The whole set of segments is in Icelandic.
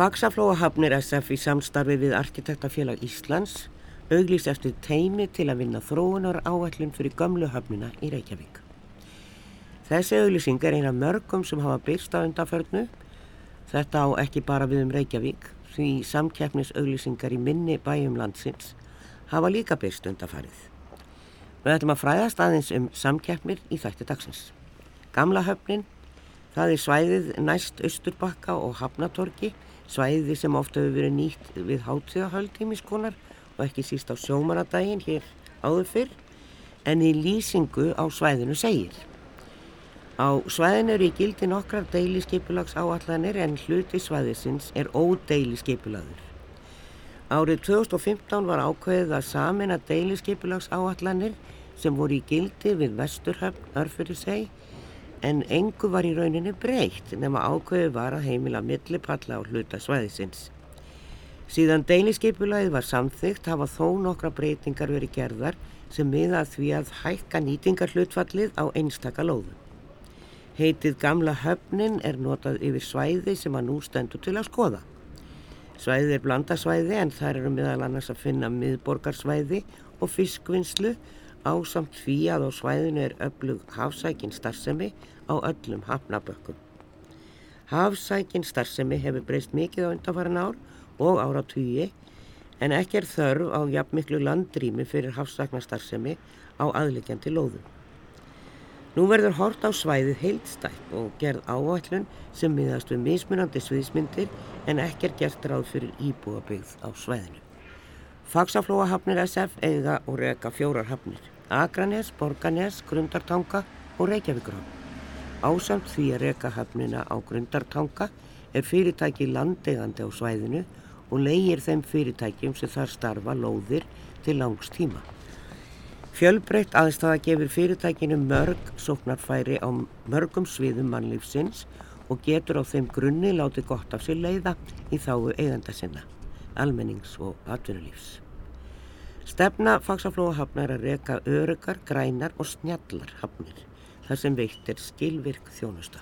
Faxaflóahafnir SF í samstarfi við Arkitektafélag Íslands auglýst eftir teimi til að vinna þróunar áallun fyrir gömlu hafnina í Reykjavík. Þessi auglýsing er eina mörgum sem hafa byrst á undanförnu. Þetta á ekki bara við um Reykjavík því samkeppnis auglýsingar í minni bæjum landsins hafa líka byrst undanfarið. Við ætlum að fræðast aðeins um samkeppnir í þætti dagsins. Gamla höfnin, það er svæðið næst Östurbakka og Hafnatorki svæði sem ofta hefur verið nýtt við hátíðahöldtímiskonar og ekki síst á sjómanadaginn hér áður fyrr en í lýsingu á svæðinu segir. Á svæðinu eru í gildi nokkrar deiliskeipulags áallanir en hluti svæðisins er ódeiliskeipulagur. Árið 2015 var ákveðið að samina deiliskeipulags áallanir sem voru í gildi við Vesturhöfn örfyrir seg en engu var í rauninni breytt nema ákveðu var að heimila millipalla á hluta svæðisins. Síðan deiliskeipulagið var samþygt hafa þó nokkra breytingar verið gerðar sem miða því að hækka nýtingarhlutfallið á einstaka lóðum. Heitið gamla höfnin er notað yfir svæði sem að nú stendur til að skoða. Svæðið er blandasvæði en þar eru miðal annars að finna miðborgarsvæði og fiskvinnslu ásamt því að á svæðinu er öflug hafsækin starfsemi á öllum hafnabökkum. Hafsækin starfsemi hefur breyst mikið á undanfæran ár og ára tugi en ekki er þörf á jafnmiklu landrými fyrir hafsæknastarfsemi á aðlikjandi lóðum. Nú verður hort á svæðið heildstætt og gerð áætlun sem miðast við mismunandi sviðismyndir en ekki er gert ráð fyrir íbúabyggð á svæðinu. Faxaflóahafnir SF eiga og reyka fjórar hafnir. Akranes, Borganes, Grundartanga og Reykjavíkurhafn. Ásamt því að reyka hafnina á Grundartanga er fyrirtæki landegandi á svæðinu og leiðir þeim fyrirtækjum sem þar starfa lóðir til langs tíma. Fjölbreytt aðstæða gefur fyrirtækinu mörg sóknarfæri á mörgum sviðum mannlífsins og getur á þeim grunni látið gott af sér leiða í þáu eiganda sinna almennings og atvinnulífs. Stefna fagsaflóahafna er að reyka örugar, grænar og snjallar hafnir þar sem veitt er skilvirk þjónusta.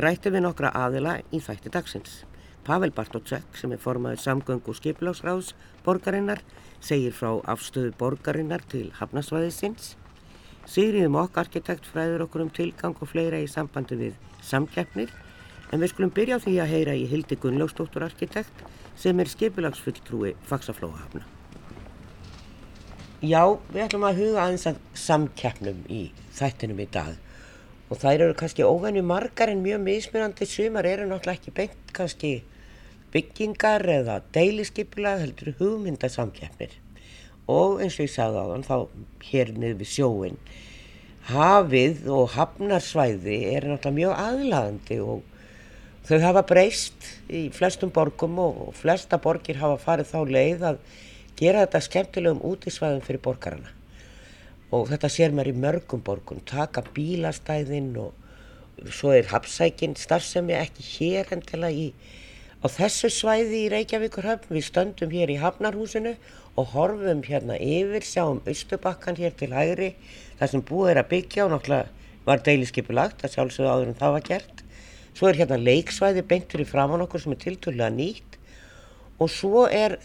Rætti við nokkra aðila í þætti dagsins. Pavel Bartótsek sem er formaður samgöngu og skipilagsráðs borgarinnar segir frá afstöðu borgarinnar til hafnasvæðisins. Sigriðum okk arkitekt fræður okkur um tilgang og fleira í sambandi við samkeppnir en við skulum byrja á því að heyra í Hildi Gunnlaugstóttur arkitekt sem er skipilagsfulltrúi fagsaflóahafna. Já, við ætlum að huga aðeins að samkeppnum í þættinum í dag. Og þær eru kannski óvenju margar en mjög mismunandi. Sumar eru náttúrulega ekki beint kannski byggingar eða deiliskepilag heldur hugmyndasamkeppnir. Og eins og ég sagði á þann þá hér niður við sjóin hafið og hafnarsvæði er náttúrulega mjög aðlagandi og Þau hafa breyst í flestum borgum og flesta borgir hafa farið þá leið að gera þetta skemmtilegum útísvæðum fyrir borgarana. Og þetta sér mér í mörgum borgum, taka bílastæðin og svo er hapsækinn starfsemi ekki hér endilega í, á þessu svæði í Reykjavíkurhöfn. Við stöndum hér í Hafnarhúsinu og horfum hérna yfir, sjáum Östubakkan hér til hægri, það sem búið er að byggja og náttúrulega var deiliskeipulagt, það sjálfsögðu áður en það var gert. Svo er hérna leiksvæði beint fyrir framann okkur sem er tilturlega nýtt og svo er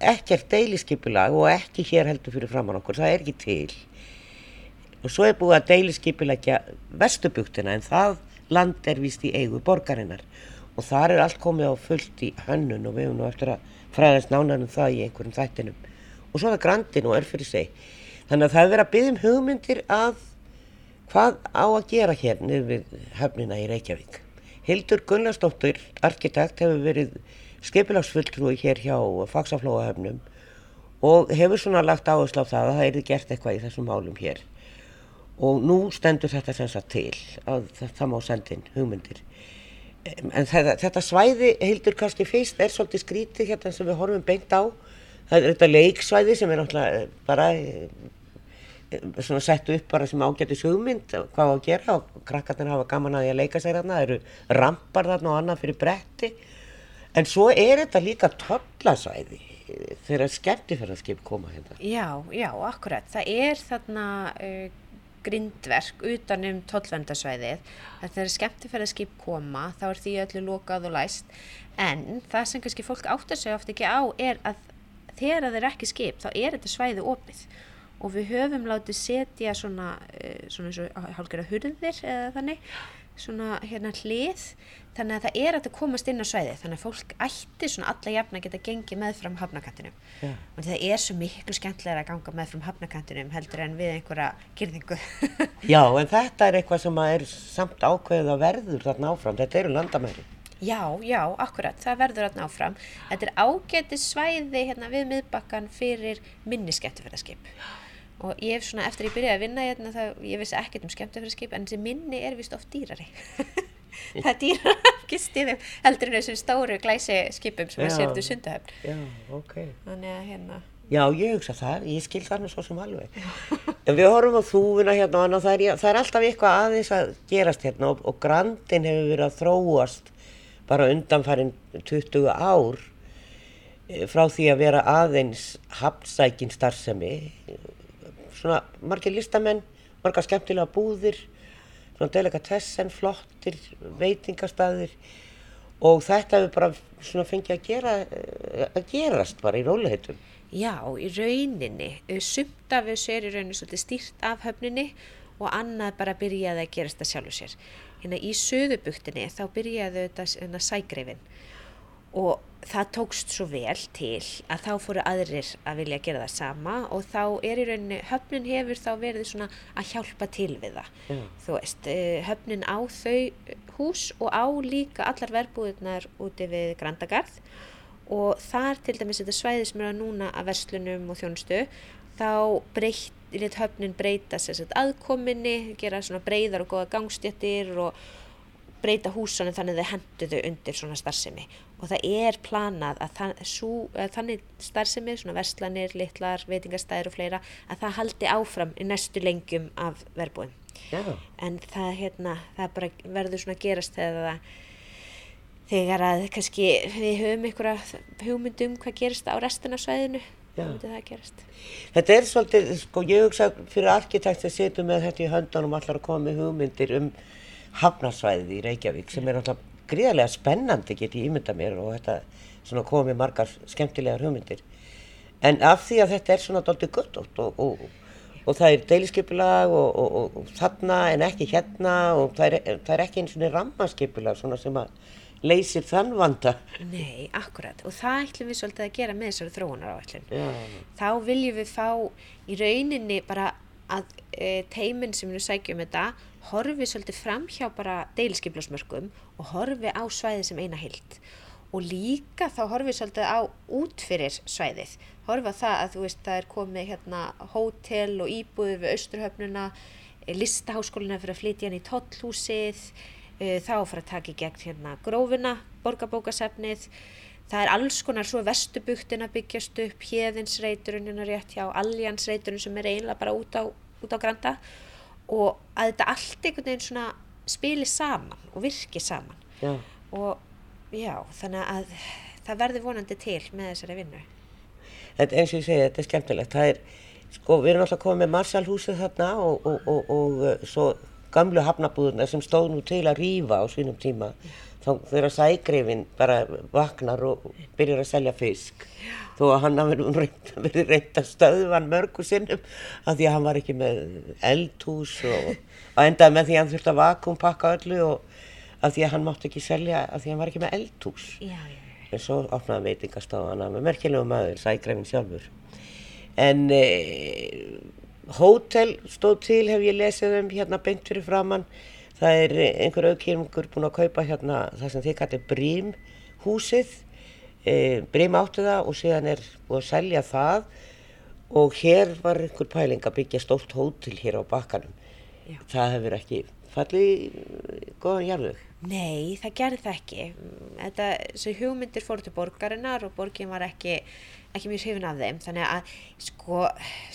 ekkert deiliskypulag og ekki hér heldur fyrir framann okkur, það er ekki til. Og svo er búið að deiliskypulagja vestubugtina en það land er vist í eigu borgarinnar og þar er allt komið á fullt í hönnun og við hefum nú eftir að fræðast nánanum það í einhverjum þættinum. Og svo er grandin og er fyrir seg. Þannig að það er verið að byggja um hugmyndir að hvað á að gera hér niður við höfnina í Reykjavík. Hildur Gunnarsdóttir, arkitekt, hefur verið skeipilagsfulltrúi hér hjá Faxaflóahöfnum og hefur svona lagt áherslu á það að það erði gert eitthvað í þessum málum hér. Og nú stendur þetta sem sagt til að það má sendin hugmyndir. En þetta, þetta svæði, Hildur kannski fyrst, er svolítið skrítið hérna sem við horfum beint á. Það er þetta leiksvæði sem er náttúrulega bara svona settu upp bara sem ágættis hugmynd hvað á að gera og krakkarnir hafa gaman að því að leika sér þarna, það eru rampar þarna og annað fyrir bretti en svo er þetta líka töllasvæði þegar skemmtifærarskip koma hérna. Já, já, akkurat, það er þarna uh, grindverk utanum tollvendarsvæðið að þegar skemmtifæraskip koma þá er því öllu lokað og læst. En það sem kannski fólk áttar sig ofta ekki á er að þegar það er ekki skip þá er þetta svæði opið. Og við höfum látið setja svona, eh, svona, svona hálfgerða hurðir eða þannig svona hérna hlið. Þannig að það er að komast inn á svæði þannig að fólk ætti svona alla jafna að geta gengið með fram hafnakantinum ja. og það er svo miklu skemmtilega að ganga með fram hafnakantinum heldur en við einhverja gerðingu Já, en þetta er eitthvað sem er samt ákveðið að verður þarna áfram. Þetta eru landamæri. Já, já, akkurat, það verður þarna áfram. Þetta er ágetið svæði hérna við miðbakkan fyrir minni skemmtifæraskip og ég hef svona eftir að ég byrjaði að vinna hérna, það, ég vissi ekkert um skemmtifæraskip en þessi minni er vist oft dýrari. Það dýra ekki stiðum heldur en þessum stóru glæsi skipum sem er sértu sundahöfn. Já, ok. Þannig að hérna Já, ég hugsa það, ég skil það nú svo sem alveg. En við horfum á þúfuna hérna og það er, það er alltaf eitthvað aðeins að gerast hérna og, og grandin hefur verið að þróast bara undanfærin 20 ár eh, frá því að vera aðeins hafnsækin starfsemi svona margir listamenn margar skemmtilega búðir svona delikatessen, flottir veitingastæðir og þetta hefur bara svona fengið að gera að gerast bara í róliheitum Já, í rauninni. Sumt af þessu er í rauninni svolítið stýrt af höfninni og annað bara byrjaði að gerast það sjálfur sér. Hérna í söðubuktinni þá byrjaði þetta hérna, sægreifin og það tókst svo vel til að þá fóru aðrir að vilja gera það sama og þá er í rauninni, höfnin hefur þá verið svona að hjálpa til við það. Mm. Þú veist, eh, höfnin á þau hús og á líka allar verbúðunar úti við Grandagarð og þar til dæmis þetta svæði sem er að núna að verslunum og þjónustu, þá breytt, höfnin breyta sér aðkominni, gera svona breyðar og goða gangstjættir og breyta húsunum þannig að þau henduðu undir svona starfsemi. Og það er planað að, þann, sú, að þannig starfsemi, svona verslanir, litlar, veitingastæðir og fleira að það haldi áfram í næstu lengjum af verbúin yeah. en það, hérna, það bara verður svona gerast þegar það þegar að kannski við höfum einhverja hugmyndum hvað gerist á restina svæðinu. Þetta er svolítið, sko ég hugsa fyrir arkitekt að setja með þetta í höndanum allar að koma með hugmyndir um hafnarsvæðið í Reykjavík sem er alltaf gríðarlega spennandi get ég ímynda mér og þetta komið margar skemmtilegar hugmyndir. En af því að þetta er svona doldið gött og, og, og það er deiliskypulag og, og þarna en ekki hérna og það er, það er ekki eins og rammaskipulag svona sem að leysir þann vanda. Nei, akkurat. Og það ætlum við svolítið að gera með þessari þróunar áallin þá viljum við fá í rauninni bara að e, teiminn sem við sækjum þetta horfi svolítið fram hjá bara deilskiplasmörkum og horfi á svæði sem eina hild og líka þá horfi svolítið á útfyrir svæðið. Horfi á það að þú veist það er komið hérna hótel og íbúður við austurhöfnuna e, listaháskólina fyrir að flytja hann í tollhúsið e, þá fyrir að taka í gegn hérna grófuna, borgarbókasefnið Það er alls konar svo vestubuktin að byggjast upp, hérðinsreiturinn hérna rétt hjá, aljansreiturinn sem er eiginlega bara út á, út á granda og að þetta allt einhvern veginn svona spili saman og virki saman já. og já, þannig að það verður vonandi til með þessari vinnu. Þetta eins og ég segi, þetta er skemmtilegt. Það er, sko, við erum alltaf komið með Marshallhúsið þarna og, og, og, og svo gamlu hafnabúðuna sem stóð nú til að rýfa á svínum tíma. Já þá þegar sægrifin bara vaknar og byrjar að selja fisk. Þó að hann hafi verið reynd að stöðvan mörgu sinnum af því að hann var ekki með eldhús og, og endaði með því að hann þurfti að vakumpakka öllu og af því að hann mátti ekki selja af því að hann var ekki með eldhús. Já, já, já. en svo opnaði veitingastofana með merkjulegu maður, sægrifin sjálfur. En e, hótel stóð til hef ég lesið um hérna beint fyrir framann Það er einhver aukýringur búin að kaupa hérna það sem þið kallir Brím húsið. E, Brím áttu það og síðan er búin að selja það og hér var einhver pæling að byggja stórt hótel hér á bakkanum. Já. Það hefur ekki fallið góðan jarðug. Nei, það gerði það ekki. Þetta, þessu hugmyndir fór til borgarinnar og borgin var ekki, ekki mjög hrifin af þeim. Þannig að, sko,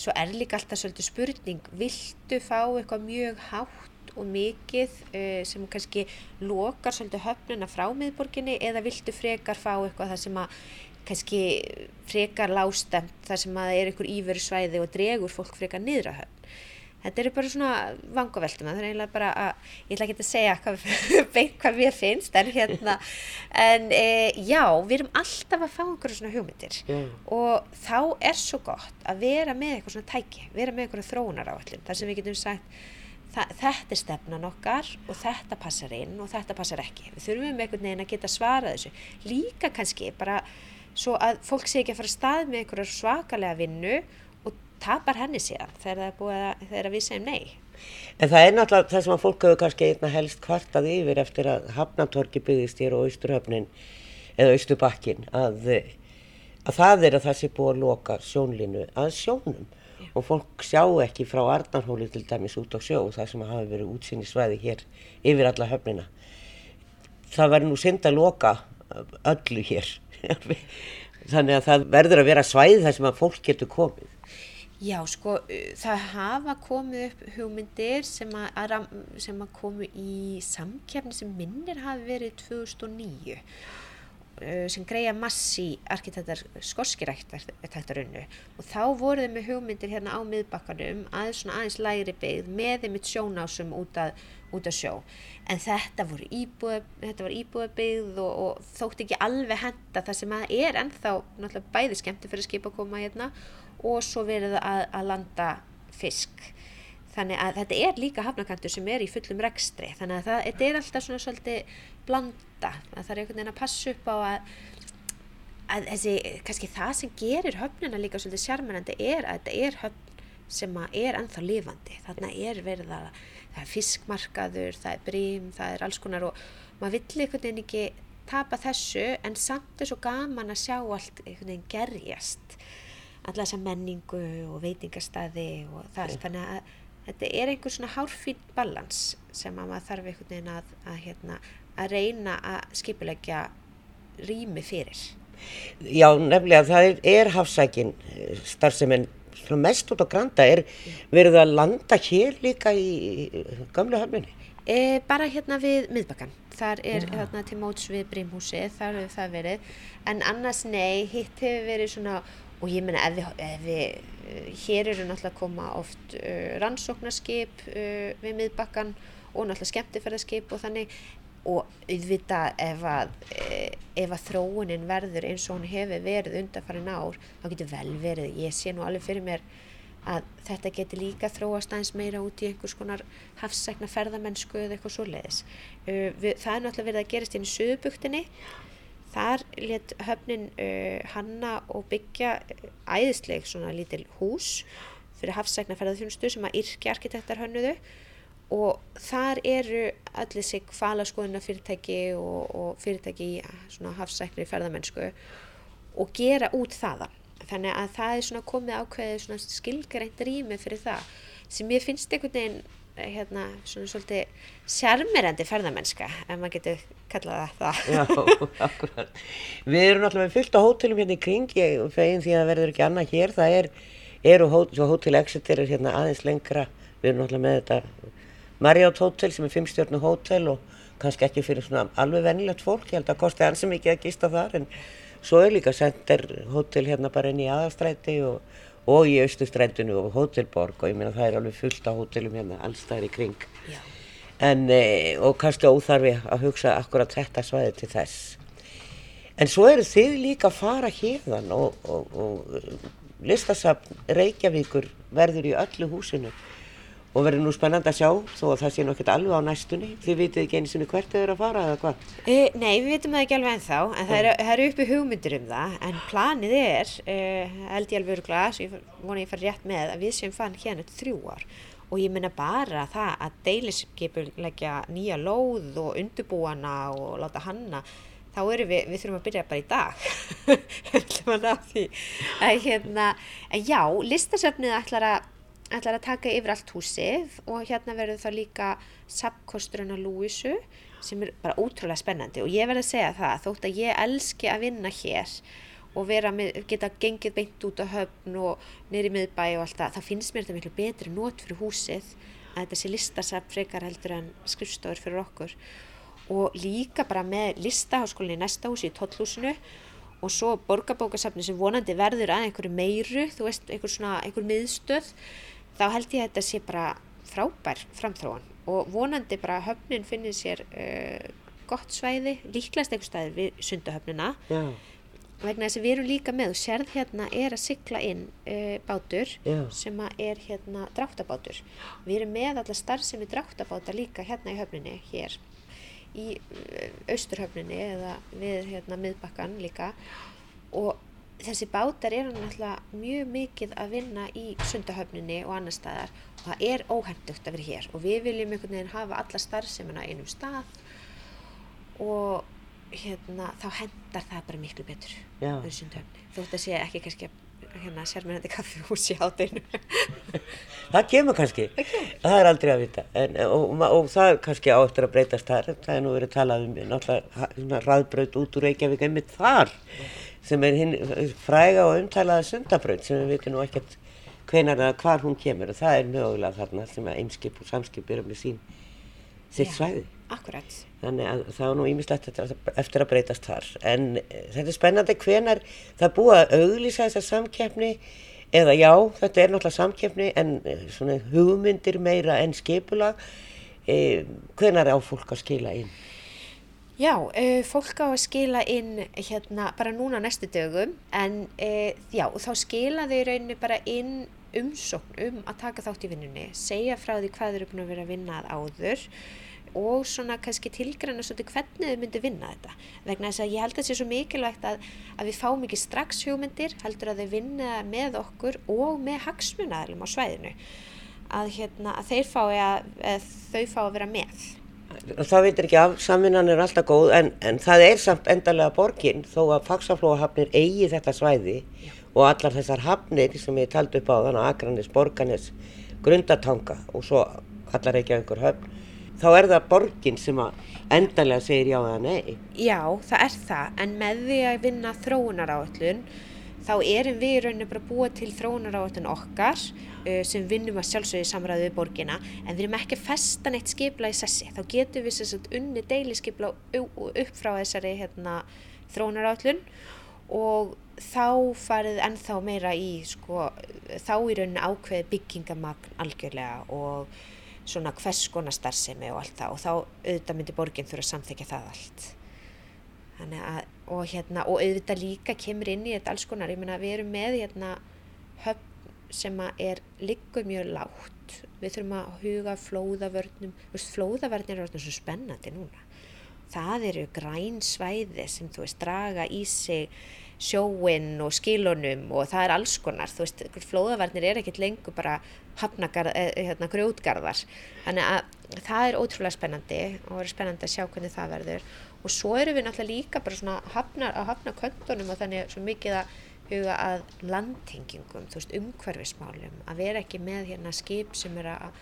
svo er líka alltaf svolítið spurning, viltu fá eitthvað mjög hátt og mikið uh, sem kannski lokar svolítið höfnuna frá miðborginni eða viltu frekar fá eitthvað það sem að kannski frekar lástemt þar sem að það er einhver íveru svæði og dregur fólk frekar niður að höfn. þetta eru bara svona vangaveltum það er eiginlega bara að, ég ætla ekki að segja hvað, hvað mér finnst en hérna, en e, já við erum alltaf að fá einhverju svona hugmyndir Já. og þá er svo gott að vera með eitthvað svona tæki vera með einhverju þróunar áallin þar sem við getum sagt þetta er stefnan okkar og þetta passar inn og þetta passar ekki. Við þurfum einhvern veginn að geta svarað þessu. Líka kannski bara svo að fólk sé ekki að fara að stað með einhverju svakalega vinnu og tapar henni síðan þegar það er búið að, þegar við segjum nei. En það er náttúrulega það sem að fólk hefur kannski einna helst kvartað yfir eftir að Hafnatorki byggðist hér og Austurhöfnin eða Austurbakkin að, að það er að það sé búið að loka sjónlínu að sjónum og fólk sjá ekki frá Arnarhóli til dæmis út á sjó það sem hafi verið útsýni svæði hér yfir alla höfnina. Það verður nú synd að loka öllu hér. Þannig að það verður að vera svæði þar sem að fólk getur komið. Já, sko, það hafa komið upp hugmyndir sem að, sem að komu í samkefni sem minnir hafi verið 2009 uh, sem greiða massi arkitektar skorskiræktarunnu og þá voru þau með hugmyndir hérna á miðbakkanum aðeins svona aðeins lægri byggð með þeim mitt sjónásum út að, út að sjó. En þetta voru íbúða, þetta var íbúðabyggð og, og þótti ekki alveg henda það sem að er ennþá náttúrulega bæði skemmti fyrir skip að koma hérna og svo verið að, að landa fisk. Þannig að þetta er líka hafnakantur sem er í fullum rekstri. Þannig að það, þetta er alltaf svona svolítið blanda að það er einhvern veginn að passa upp á að, að þessi, kannski það sem gerir höfnina líka svolítið sjarmerandi er að þetta er höfn sem er ennþá lifandi. Þannig er verið að það er fiskmarkaður, það er brím, það er alls konar og maður vill einhvern veginn ekki tapa þessu en samt er svo gaman að sjá allt einhvern veginn gerjast. Alla þessa menningu og veitingastæði og það allt. Þannig að þetta er einhver svona hárfín balans sem að maður þarf einhvern veginn að, að, hérna, að reyna að skipulegja rými fyrir. Já, nefnilega það er, er hafsækin starfseminn mest út á Granda. Er verið að landa hér líka í gömlu höfninni? E, bara hérna við miðbakkan, þar er hérna til móts við brímhúsi, þar hefur það verið, en annars nei, hitt hefur verið svona, og ég meina ef ef við eh, hér eru náttúrulega að koma oft uh, rannsóknarskip uh, við miðbakkan og náttúrulega skemmtifærðarskip og þannig, og auðvitað ef að, eh, ef að þróunin verður eins og hún hefur verið undanfarin ár, þá getur vel verið, ég sé nú alveg fyrir mér að þetta geti líka þróast aðeins meira út í einhvers konar hafsækna ferðamennsku eða eitthvað svoleiðis. Uh, við, það er náttúrulega verið að gerast inn í söðubuktinni. Þar let höfnin uh, hanna og byggja uh, æðisleg svona lítil hús fyrir hafsækna ferðarþjónustu sem að yrki arkitektar hönnuðu og þar eru allir sig falaskoðuna fyrirtæki og, og fyrirtæki í svona hafsækni ferðamennsku og gera út þaðan. Þannig að það er svona komið ákveðið svona skilgreint rými fyrir það sem ég finnst einhvern veginn eh, hérna svona svolítið sjarmerandi ferðamennska ef maður getur kallað það. Já, akkurat. Við erum náttúrulega með fullt á hótelum hérna í kring, ég fegin því að það verður ekki annað hér, það er, eru hó, svo hótel Exeter er hérna aðeins lengra, við erum náttúrulega með þetta Marriott hótel sem er fimmstjörnu hótel og kannski ekki fyrir svona alveg venilegt fólk, ég held að kosti hansi mikið að gista þar en svo er líka Center hótel hérna bara inn í aðastræti og, og í austustrætinu og hótelborg og ég meina það er alveg fullt á hótelum hérna allstæðir í kring. En, e, og kannski óþarfi að hugsa akkurat þetta svæði til þess. En svo eru þið líka að fara hérðan og, og, og listasafn Reykjavíkur verður í öllu húsinu og verður nú spennandi að sjá þó að það sé nokkert alveg á næstunni. Þið vitið ekki einu sinni hvert þið eru að fara eða hvað? E, nei, við veitum það ekki alveg ennþá, en það eru, eru uppi hugmyndir um það, en planið er, uh, held ég alveg öruglega, svo ég vona ég fara rétt með, að við séum fann hérna þrjú ár og ég meina bara það að deilisskipur leggja nýja lóð og undirbúana og láta hanna, þá erum við, við þurfum að byrja bara í dag, höllum að ná því, að hérna, en já, listasöfnið ætlar að ætlar að taka yfir allt húsið og hérna verður það líka sapkosturinn á Lúisu sem er bara ótrúlega spennandi og ég verð að segja það þótt að ég elski að vinna hér og með, geta gengið beint út á höfn og neyri miðbæ og allt það, þá finnst mér þetta miklu betri nót fyrir húsið að þetta sé listasafn frekar heldur en skrifstofur fyrir okkur. Og líka bara með listaháskólinni næsta húsi í Tollhúsinu og svo borgarbókasafni sem vonandi verður að einhverju meiru, þú veist, einhver svona, einhver miðstöð þá held ég að þetta sé bara frábær framþróan og vonandi bara höfnin finnir sér uh, gott svæði, líklegast einhver staðir við sundahöfnina. Já, vegna þess að við erum líka með og sérð hérna er að sigla inn uh, bátur Já. sem er hérna dráttabátur. Við erum með alla starfsemi dráttabáta líka hérna í höfninni hér í uh, austurhöfninni eða við hérna miðbakkan líka. Og þessi bátar eru náttúrulega mjög mikið að vinna í sundahöfninni og annar staðar og það er óhendugt að vera hér. Og við viljum einhvern veginn hafa alla starfsemina einum stað og hérna, þá hendar það bara miklu betur fyrir sundahöfni þótt að sé ekki kannski hérna sérmennandi kaffihús í hátinu það kemur kannski, það er aldrei að vita. En, og, og, og það er kannski á eftir að breytast þar, það er nú verið talað um náttúrulega svona raðbraut út úr Reykjavík einmitt þar, sem er hinn fræga og umtalaða sundabraut sem við veitum nú ekkert hvenar eða hvar hún kemur og það er mögulega þarna sem að einskip og samskip eru með sín sitt Já. svæði akkurat Þannig að það er nú ímislegt eftir að breytast þar. En eh, þetta er spennandi hvenar það búið að auglýsa þessa samkeppni eða já, þetta er náttúrulega samkeppni en eh, svona hugmyndir meira en skipula. E, hvenar á fólk að skila inn? Já, uh, fólk á að skila inn hérna bara núna næstu dögum en uh, já, þá skila þau í rauninni bara inn umsókn um að taka þátt í vinnunni, segja frá því hvað þau eru búin að vera að vinna að áður og svona kannski tilgræna svolítið hvernig þau myndi vinna þetta. Vegna þess að ég held að það sé svo mikilvægt að, að við fáum ekki strax hugmyndir heldur að þau vinna með okkur og með hagsmunaðalum á svæðinu. Að, hérna, að, að þau fá að vera með Það veitir ekki af, samvinnan er alltaf góð en, en það er samt endalega borgin þó að faksaflóahafnir eigi þetta svæði og allar þessar hafnir sem ég taldi upp á þannig að Akranis, Borganes, Grundatanga og svo allar ekki einhver höfn þá er það borgin sem að endalega segir já eða nei. Já, það er það, en með því að vinna þróunaráallun þá erum við rauninu bara búa til þróunaráallun okkar uh, sem vinnum að sjálfsögja samræðu við borgina en við erum ekki að festa neitt skipla í sessi. Þá getum við sagt unni deiliskipla upp frá þessari hérna, þróunaráallun og þá farið ennþá meira í sko, þá í rauninu ákveði byggingamagn algjörlega og svona hvers konar starfsemi og allt það. Og þá auðvitað myndi borginn þurfa að samþekja það allt. Þannig að og hérna og auðvitað líka kemur inn í þetta alls konar, ég meina við erum með hérna höfn sem er liggur mjög lágt. Við þurfum að huga flóðavörnum. Veist, flóðavörnir eru orðin svo spennandi núna. Það eru græn svæði sem þú veist draga í sig sjóin og skilunum og það er alls konar, þú veist, flóðavarnir er ekkert lengur bara hafnagar, hérna, grjótgarðar, þannig að það er ótrúlega spennandi og verður spennandi að sjá hvernig það verður og svo eru við náttúrulega líka bara svona hafnar, að hafna köndunum og þannig svo mikið að huga að landtengingum, þú veist, umhverfismálum, að vera ekki með hérna skip sem er að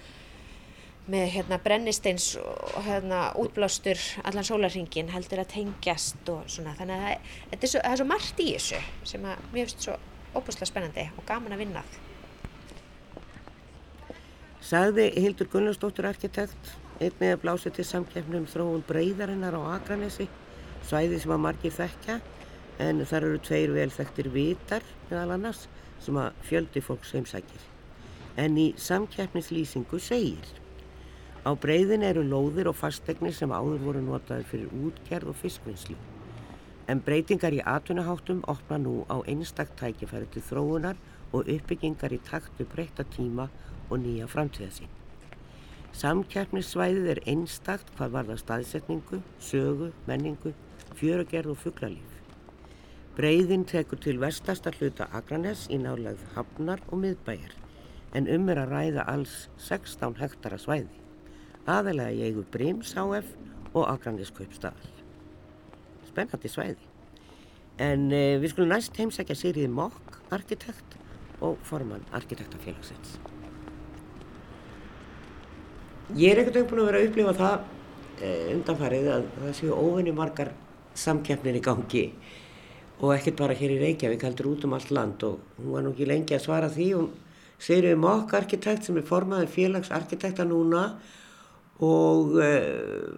með hérna brennisteins og hérna útblástur allan sólarringin heldur að tengjast og svona þannig að það, er svo, það er svo margt í þessu sem að mér finnst svo óbúslega spennandi og gaman að vinnað. Sagði Hildur Gunnarsdóttir arkitekt einnig að blásið til samkeppnum þróun breyðarinnar á Akranesi svæði sem að margir þekkja en þar eru tveir vel þekktir vitar meðal annars sem að fjöldi fólks heimsækir. En í samkeppnislýsingu segir Á breyðin eru lóðir og fastegnir sem áður voru notaði fyrir útgerð og fiskvinnslu. En breytingar í atvinnaháttum opna nú á einstakt tækifæri til þróunar og uppbyggingar í taktu breyta tíma og nýja framtíðasín. Samkjærnissvæðið er einstakt hvað varða staðsetningu, sögu, menningu, fjörugerð og fugglalíf. Breyðin tekur til vestasta hluta Akranes í nálegð Hafnar og Miðbæjar en um er að ræða alls 16 hektara svæði aðalega í eigu Brims HF og Akranisskaupstaðar. Spennandi svæði. En eh, við skulum næst heimsækja Sýriði Mokk, arkitekt og formann arkitektafélagsins. Ég er ekkert auðvitað að vera að upplifa það eh, undanfarið að það séu óvinni margar samkeppnir í gangi og ekkert bara hér í Reykjavík heldur út um allt land og hún var nú ekki lengi að svara því og Sýriði Mokk, arkitekt sem er formaður félagsarkitekta núna og uh,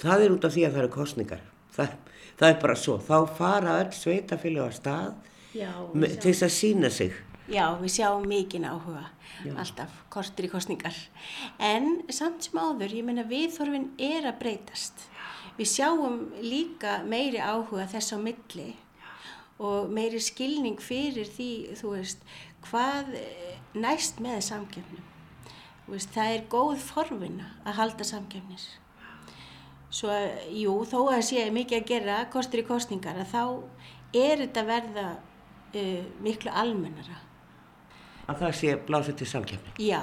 það er út af því að það eru kostningar það, það er bara svo. Þá fara öll sveitafélag á stað Já, til þess að sína sig Já, við sjáum mikinn áhuga, Já. alltaf, kortur í kostningar. En samt sem áður, ég menna viðþorfin er að breytast. Við sjáum líka meiri áhuga þess á milli og meiri skilning fyrir því, þú veist, hvað næst með samkjöfnum. Veist, það er góð forvinna að halda samkjöfnis. Svo, jú, þó að sé mikið að gera, kostur í kostningar, að þá er þetta verða uh, miklu almennara. Að það sé blásið til samkjöfni? Já,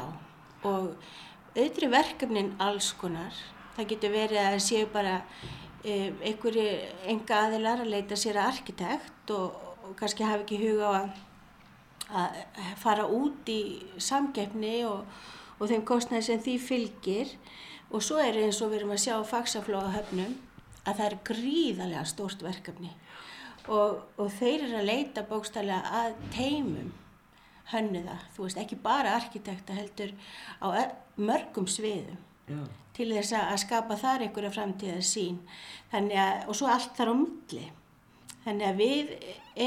og auðvitað verkefnin alls konar. Það getur verið að séu bara uh, einhverju enga aðilar að leita sér að arkitekt og, og kannski hafa ekki huga á að, að fara út í samkjöfni og, og þeim kostnæði sem því fylgir. Og svo er eins og við erum að sjá fagsaflóða höfnum að það er gríðarlega stórt verkefni og, og þeir eru að leita bókstæðilega að teimum hönnuða, þú veist, ekki bara arkitekta heldur á mörgum sviðum Já. til þess að skapa þar einhverja framtíða sín þannig að, og svo allt þar á milli þannig að við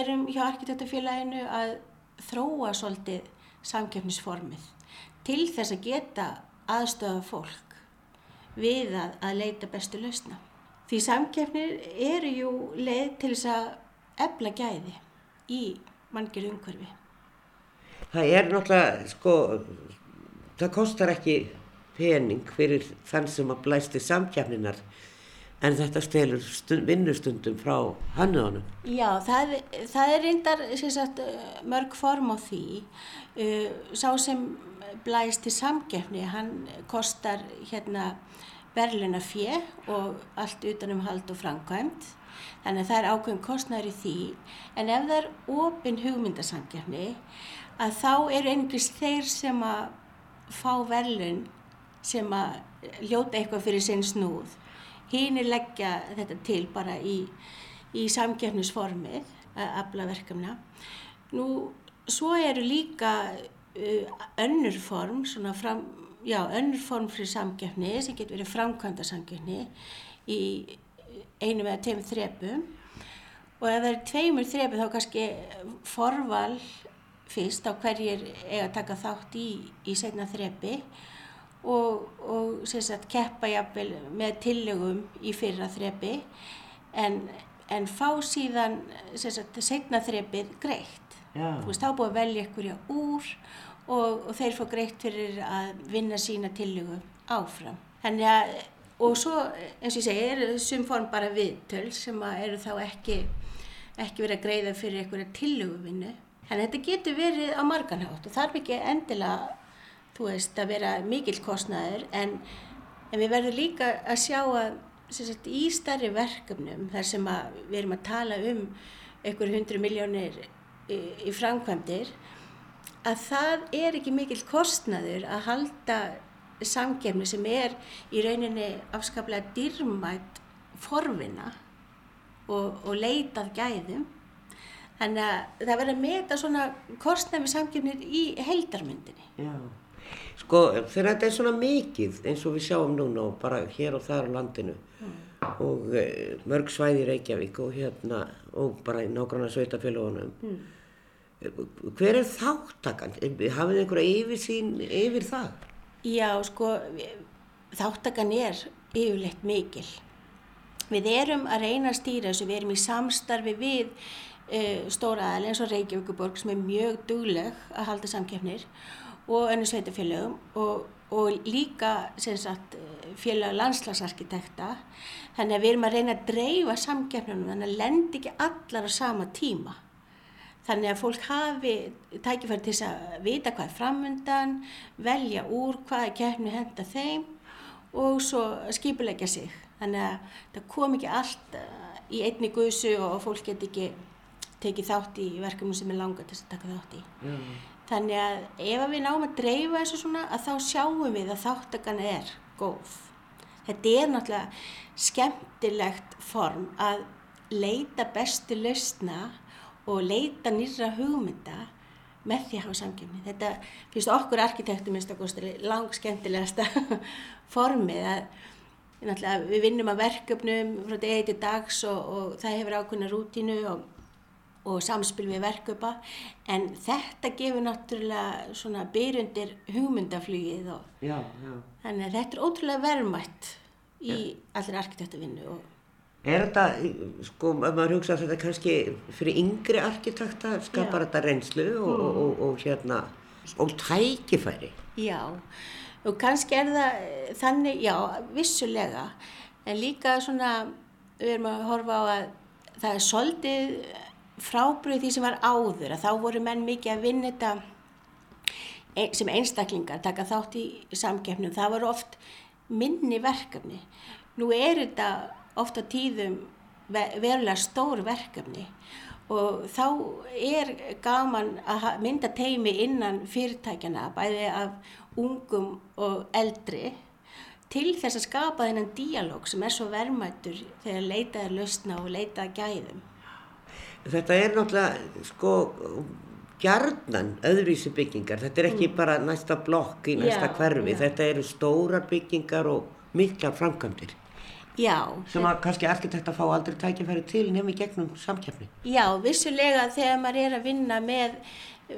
erum hjá arkitektafélaginu að þróa svolítið samkjöfnisformið til þess að geta aðstöða fólk við að, að leita bestu lausna. Því samkjöfnir eru jú leið til þess að ebla gæði í manngjur umhverfi. Það er náttúrulega, sko, það kostar ekki pening fyrir þann sem að blæsti samkjafninar en þetta stelur stund, vinnustundum frá hannuðanum. Já, það, það er reyndar sagt, mörg form á því. Uh, sá sem blæsti samkjafni, hann kostar hérna verðluna fjö og allt utanum hald og framkvæmt Þannig að það er ákveðin kostnæður í því en ef það er ofinn hugmyndasamkjafni að þá eru einhvers þeir sem að fá verðlun sem að ljóta eitthvað fyrir sinn snúð. Hínir leggja þetta til bara í, í samkjafnisformið að afla verkefna. Nú, svo eru líka uh, önnur form, fram, já, önnur form fyrir samkjafni sem getur verið framkvæmda samkjafni í einu eða tveim þrepum og ef það er tveimur þrepu þá kannski forval fyrst á hverjir eiga að taka þátt í, í setna þrepi og, og sagt, keppa jafnvel með tillögum í fyrra þrepi en, en fá síðan sagt, setna þrepið greitt. Þú veist, þá búið að velja ykkurja úr og, og þeir fá greitt fyrir að vinna sína tillögum áfram. Þannig að og svo eins og ég segi er þessum form bara viðtöl sem eru þá ekki, ekki verið að greiða fyrir einhverja tillöguvinnu þannig að þetta getur verið á marganhátt og þarf ekki endilega þú veist að vera mikil kostnæður en, en við verðum líka að sjá að sagt, í starri verkefnum þar sem við erum að tala um einhverju hundru miljónir í, í framkvæmdir að það er ekki mikil kostnæður að halda samgefni sem er í rauninni afskaplega dýrmætt forvinna og, og leitað gæðum. Þannig að það verður að meta svona kostnæmi samgefnir í heildarmyndinni. Já, sko þegar þetta er svona mikið eins og við sjáum núna og bara hér og þar á landinu mm. og e, mörg svæði í Reykjavík og hérna og bara í nákvæmna sveitafélagunum. Mm. Hver er þáttakann? Hafið einhverja yfirsýn yfir það? Já, sko, þáttakan er yfirleitt mikil. Við erum að reyna að stýra þessu, við erum í samstarfi við stóra aðal eins og Reykjavíkuborg sem er mjög dugleg að halda samkjöfnir og önnu sveitafélögum og, og líka sagt, félag landslagsarkitekta. Þannig að við erum að reyna að dreifa samkjöfnunum þannig að lendi ekki allar á sama tíma. Þannig að fólk hafi tækifæri til að vita hvað er framöndan, velja úr hvaða keppni henda þeim og svo skipulegja sig. Þannig að það kom ekki allt eh, í einni guðsu og fólk get ekki tekið þátt í verkefnum sem er langa til að taka þátt í. Mm. Þannig að ef við náum að dreifa þessu svona að þá sjáum við að þáttakan er góð. Þetta er náttúrulega skemmtilegt form að leita bestu lausna og leita nýra hugmynda með því að hafa samkjöfni. Þetta finnst okkur arkitektum minnst okkur lang skemmtilegasta formið að við vinnum að verkefnum frá degi til dags og, og það hefur ákveðna rútínu og, og samspil við verköpa en þetta gefur náttúrulega svona byrjundir hugmyndaflugið og Já, já. þannig að þetta er ótrúlega verðmætt í allir arkitektavinnu og Er þetta, sko, ef maður hugsa að þetta kannski fyrir yngri arkitekta skapar Já. þetta reynslu og, og, og, og hérna, og tækifæri. Já, og kannski er það eh, þannig, já, vissulega, en líka svona, við erum að horfa á að það er svolítið frábröð því sem var áður, að þá voru menn mikið að vinna þetta e- sem einstaklingar, taka þátt í samkeppnum, það voru oft minni verkefni. Nú er þetta ofta tíðum ve- verulega stór verkefni og þá er gaman að mynda teimi innan fyrirtækjana, bæði af ungum og eldri, til þess að skapa þennan díalóg sem er svo verðmættur þegar leitað er lausna og leitað að gæðum. Þetta er náttúrulega, sko, gjarnan öðruvísi byggingar. Þetta er ekki bara næsta blokk í næsta Já, hverfi. já. Þetta eru stórar byggingar og miklar framkvæmdir Já, sem að kannski arkitekta fá aldrei tækifæri til nefnir gegnum samkeppni. Já, vissulega þegar maður er að vinna með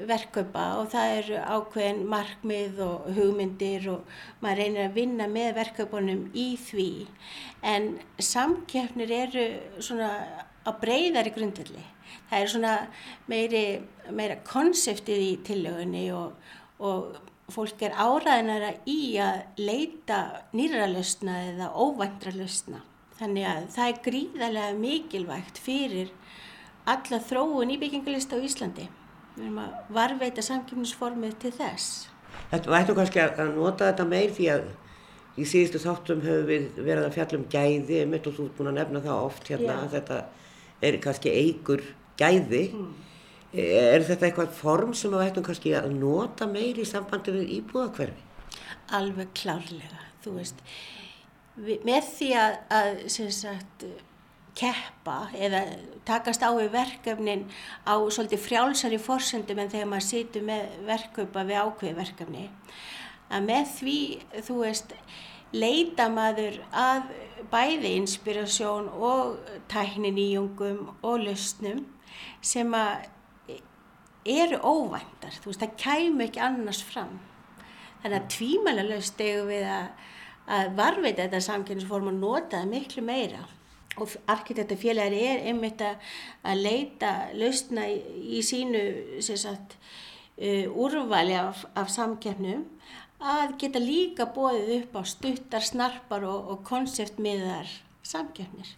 verkkaupa og það eru ákveðin markmið og hugmyndir og maður reynir að vinna með verkkaupunum í því. En samkeppnir eru svona á breyðari grundvelli. Það er svona meiri, meira konseptið í tillögunni og, og fólk er áræðinara í að leita nýra lausna eða óvæntra lausna. Þannig að það er gríðarlega mikilvægt fyrir alla þróun í byggingalista á Íslandi. Við erum að varveita samkjöfnisformið til þess. Þetta við ættum kannski að að nota þetta meir því að í síðustu þáttum hefur við verið að fjalla um gæði, mitt og þú ert búin að nefna það oft hérna Já. að þetta er kannski eigur gæði. Er þetta eitthvað form sem við ættum kannski að nota meir í sambandi við íbúðakverfi? Alveg klárlega, þú veist. Vi, með því að, að sem sagt, keppa eða takast á við verkefnin á svolítið frjálsari forsendum en þegar maður situr með verkkaupa við ákveði verkefni. Að með því, þú veist, leita maður að bæði inspirasjón og tækniníjungum og lausnum sem að eru óvæntar, þú veist, það kæmu ekki annars fram. Þannig að tvímæla laust eigum við að, að varveita þetta samkynnsform og nota það miklu meira. Og arkitektafélagari er einmitt að, leita lausna í, í sínu sagt, uh, úrvali af, af samkeppnum að geta líka bóðið upp á stuttar, snarpar og, og konseptmiðar samkeppnir.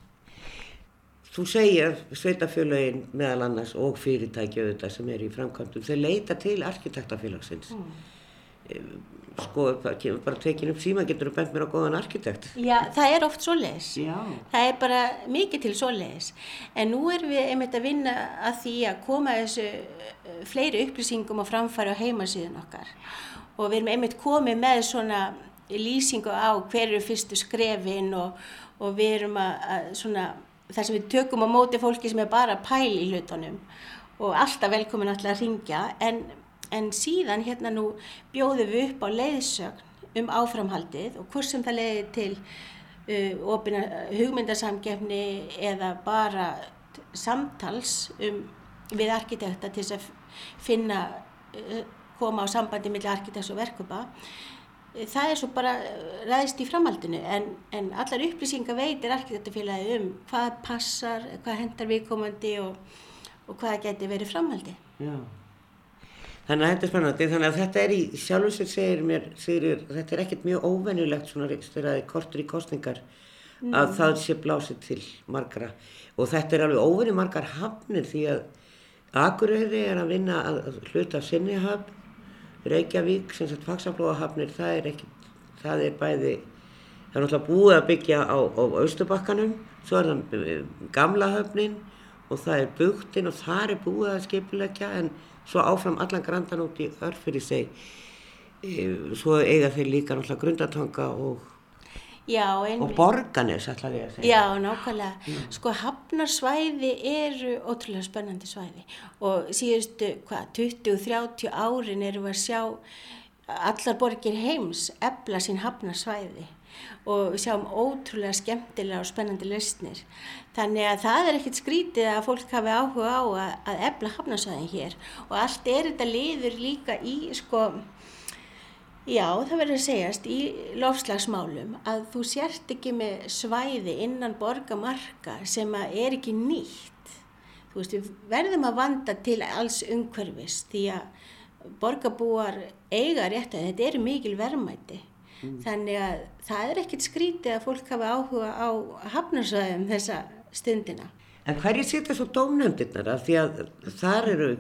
Þú segir sveitafélagin meðal annars og fyrirtæki auðvitað sem eru í framkvæmdum, þau leita til arkitektafélagsins. Mm. Sko, það kemur bara tekin upp síma, getur þú bent mér á góðan arkitekt? Já, það er oft svoleiðis. Já. Það er bara mikið til svoleiðis. En nú erum við einmitt að vinna að því að koma þessu eh, fleiri upplýsingum á framfæri á heimasíðun okkar. Og við erum einmitt komið með svona lýsingu á hver eru fyrstu skrefin og, og við erum að, að svona, þar sem við tökum á móti fólki sem er bara að pæla í hlutunum og alltaf velkomin alltaf að ringja en, en síðan hérna nú bjóðum við upp á leiðsögn um áframhaldið og hvort sem það leiði til uh, opina hugmyndasamgefni eða bara samtals um, við arkitekta til að finna, uh, koma á sambandi millir arkitekts og verkupa. Það er svo bara uh, ræðist í framhaldinu en, en allar upplýsingar veitir arkitektafélagi um hvað passar, hvað hendar viðkomandi og, og hvað geti verið framhaldi. Já. Þannig að þetta er spennandi, þannig að þetta er í sjálfu sér segir mér, segir, þetta er ekkert mjög óvenjulegt svona er kortur í kostningar að það sé blásið til margra og þetta er alveg óvenju margar hafnir því að Akureyri er að vinna að, hluta sinni hafn, Reykjavík, sem sagt fagsaflóahafnir, það er ekkert, það er bæði, það er náttúrulega búið að byggja á, á Östubakkanum, svo er það eh, gamla höfnin og það er bugtin og þar er búið að skipulegja en svo áfram allan grandan út í örf fyrir sig. Eh, Svo eiga þeir líka náttúrulega grundatanga og, Já, og borganes ætlaði ég að segja. Já, nákvæmlega. Sko hafnarsvæði eru ótrúlega spennandi svæði og síðustu, hvað, 20-30 árin erum við að sjá allar borgir heims efla sín hafnarsvæði. og sjáum ótrúlega skemmtilega og spennandi lausnir. Þannig að það er ekkert skrítið að fólk hafi áhuga á að, að efla hafnarsvæðin hér og allt er þetta liður líka í sko Já, það verður að segjast í lofslagsmálum að þú sért ekki með svæði innan borgamarka sem er ekki nýtt. Þú veist, við verðum að vanda til alls umhverfis því að borgarbúar eiga rétt að þetta eru mikil verðmæti. Mm. Þannig að það er ekkit skrítið að fólk hafa áhuga á hafnarsvæðum þessa stundina. En hverju setja svo dómnefndirnar? Af því að þar eru,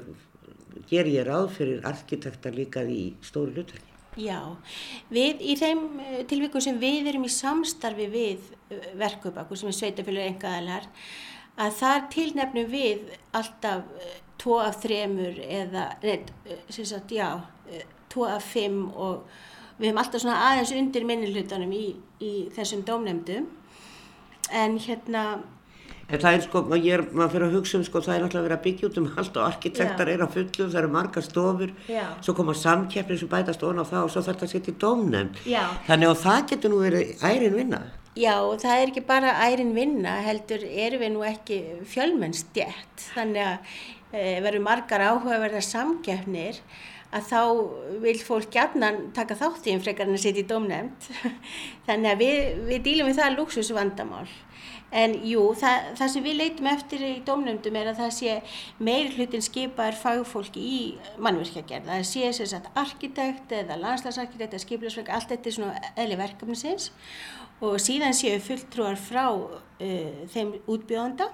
ger ég ráð fyrir arkitekta líka í stóru hlutverki. Já, við í þeim eh, tilvíku sem við erum í samstarfi við eh, verkaupakur sem er sveitafélur engaðalar að þar tilnefnum við alltaf eh, tvo af þremur eða, neitt, sem sagt, já, tvo af fimm og við hefum alltaf svona aðeins undir minnilhutunum í, í þessum dómnefndum. En hérna En það er sko, er, maður fyrir að hugsa um sko, það er náttúrulega verið að byggja út um allt og arkitektar Já. er á fullu, það eru marga stofur, Já. svo koma samkeppnir sem bætast ofan á það og svo þarf það að setja í dómnefnd. Þannig að það getur nú verið ærin vinna. Já, það er ekki bara ærin vinna, heldur erum við nú ekki fjölmennstjætt, þannig að e, verður margar áhugaverðar samkeppnir að þá vil fólk gætna taka þátt í einn frekar en að setja í dómnefnd. þannig að við, við dílum við það luxusvandamál. En jú, það, það sem við leitum eftir í domnöndum er að það sé meir hlutin skipaður fagfólki í mannverkjagerð. Það sé sem sagt arkitekt eða landslagsarkitekt eða skipilagsverk, allt þetta er svona eðli verkefnisins og síðan séu fulltrúar frá uh, þeim útbjóðanda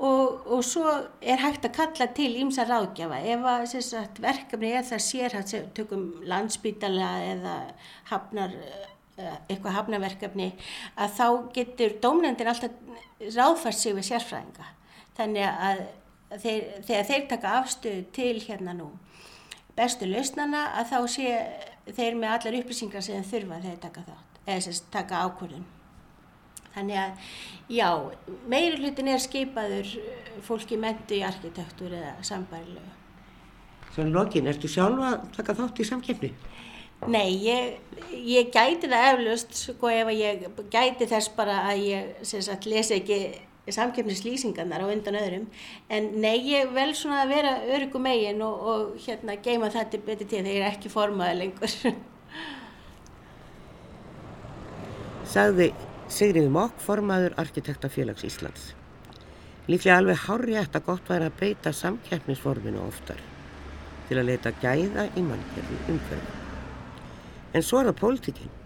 og, og svo er hægt að kalla til ímsa ráðgjafa. Ef að sagt, verkefni er það sem tökum landsbytala eða hafnar Eh, eitthvað hafnaverkefni að þá getur dómnefndir alltaf ráðfært sig við sérfræðinga. Þannig að þeir, þegar þeir taka afstöðu til hérna nú bestu lausnana að þá sé þeir með allar upplýsingar sem þurfa þegar taka þátt eða sem taka ákvörðun. Þannig að já, meiri hlutin er skipaður fólki mentu í arkitektúr eða sambærilegu. Svo en lokin, ertu sjálfa að taka þátt í samkjöfni? Nei, ég, ég gæti það eflust sko ef ég gæti þess bara að ég sagt, lesi ekki samkeppnislýsingarnar á undan öðrum en nei, ég vel svona að vera öryggu megin og, og hérna geima þetta betur til þegar ég er ekki formaði lengur. Sagði Sigriði Mokk, formaður Arkitektafélags Íslands. Líklega alveg hárjætt að gott væri að beita samkeppnisforminu oftar til að leita gæða í mannkjörnum umhverfum. En svo er það pólitíkinn.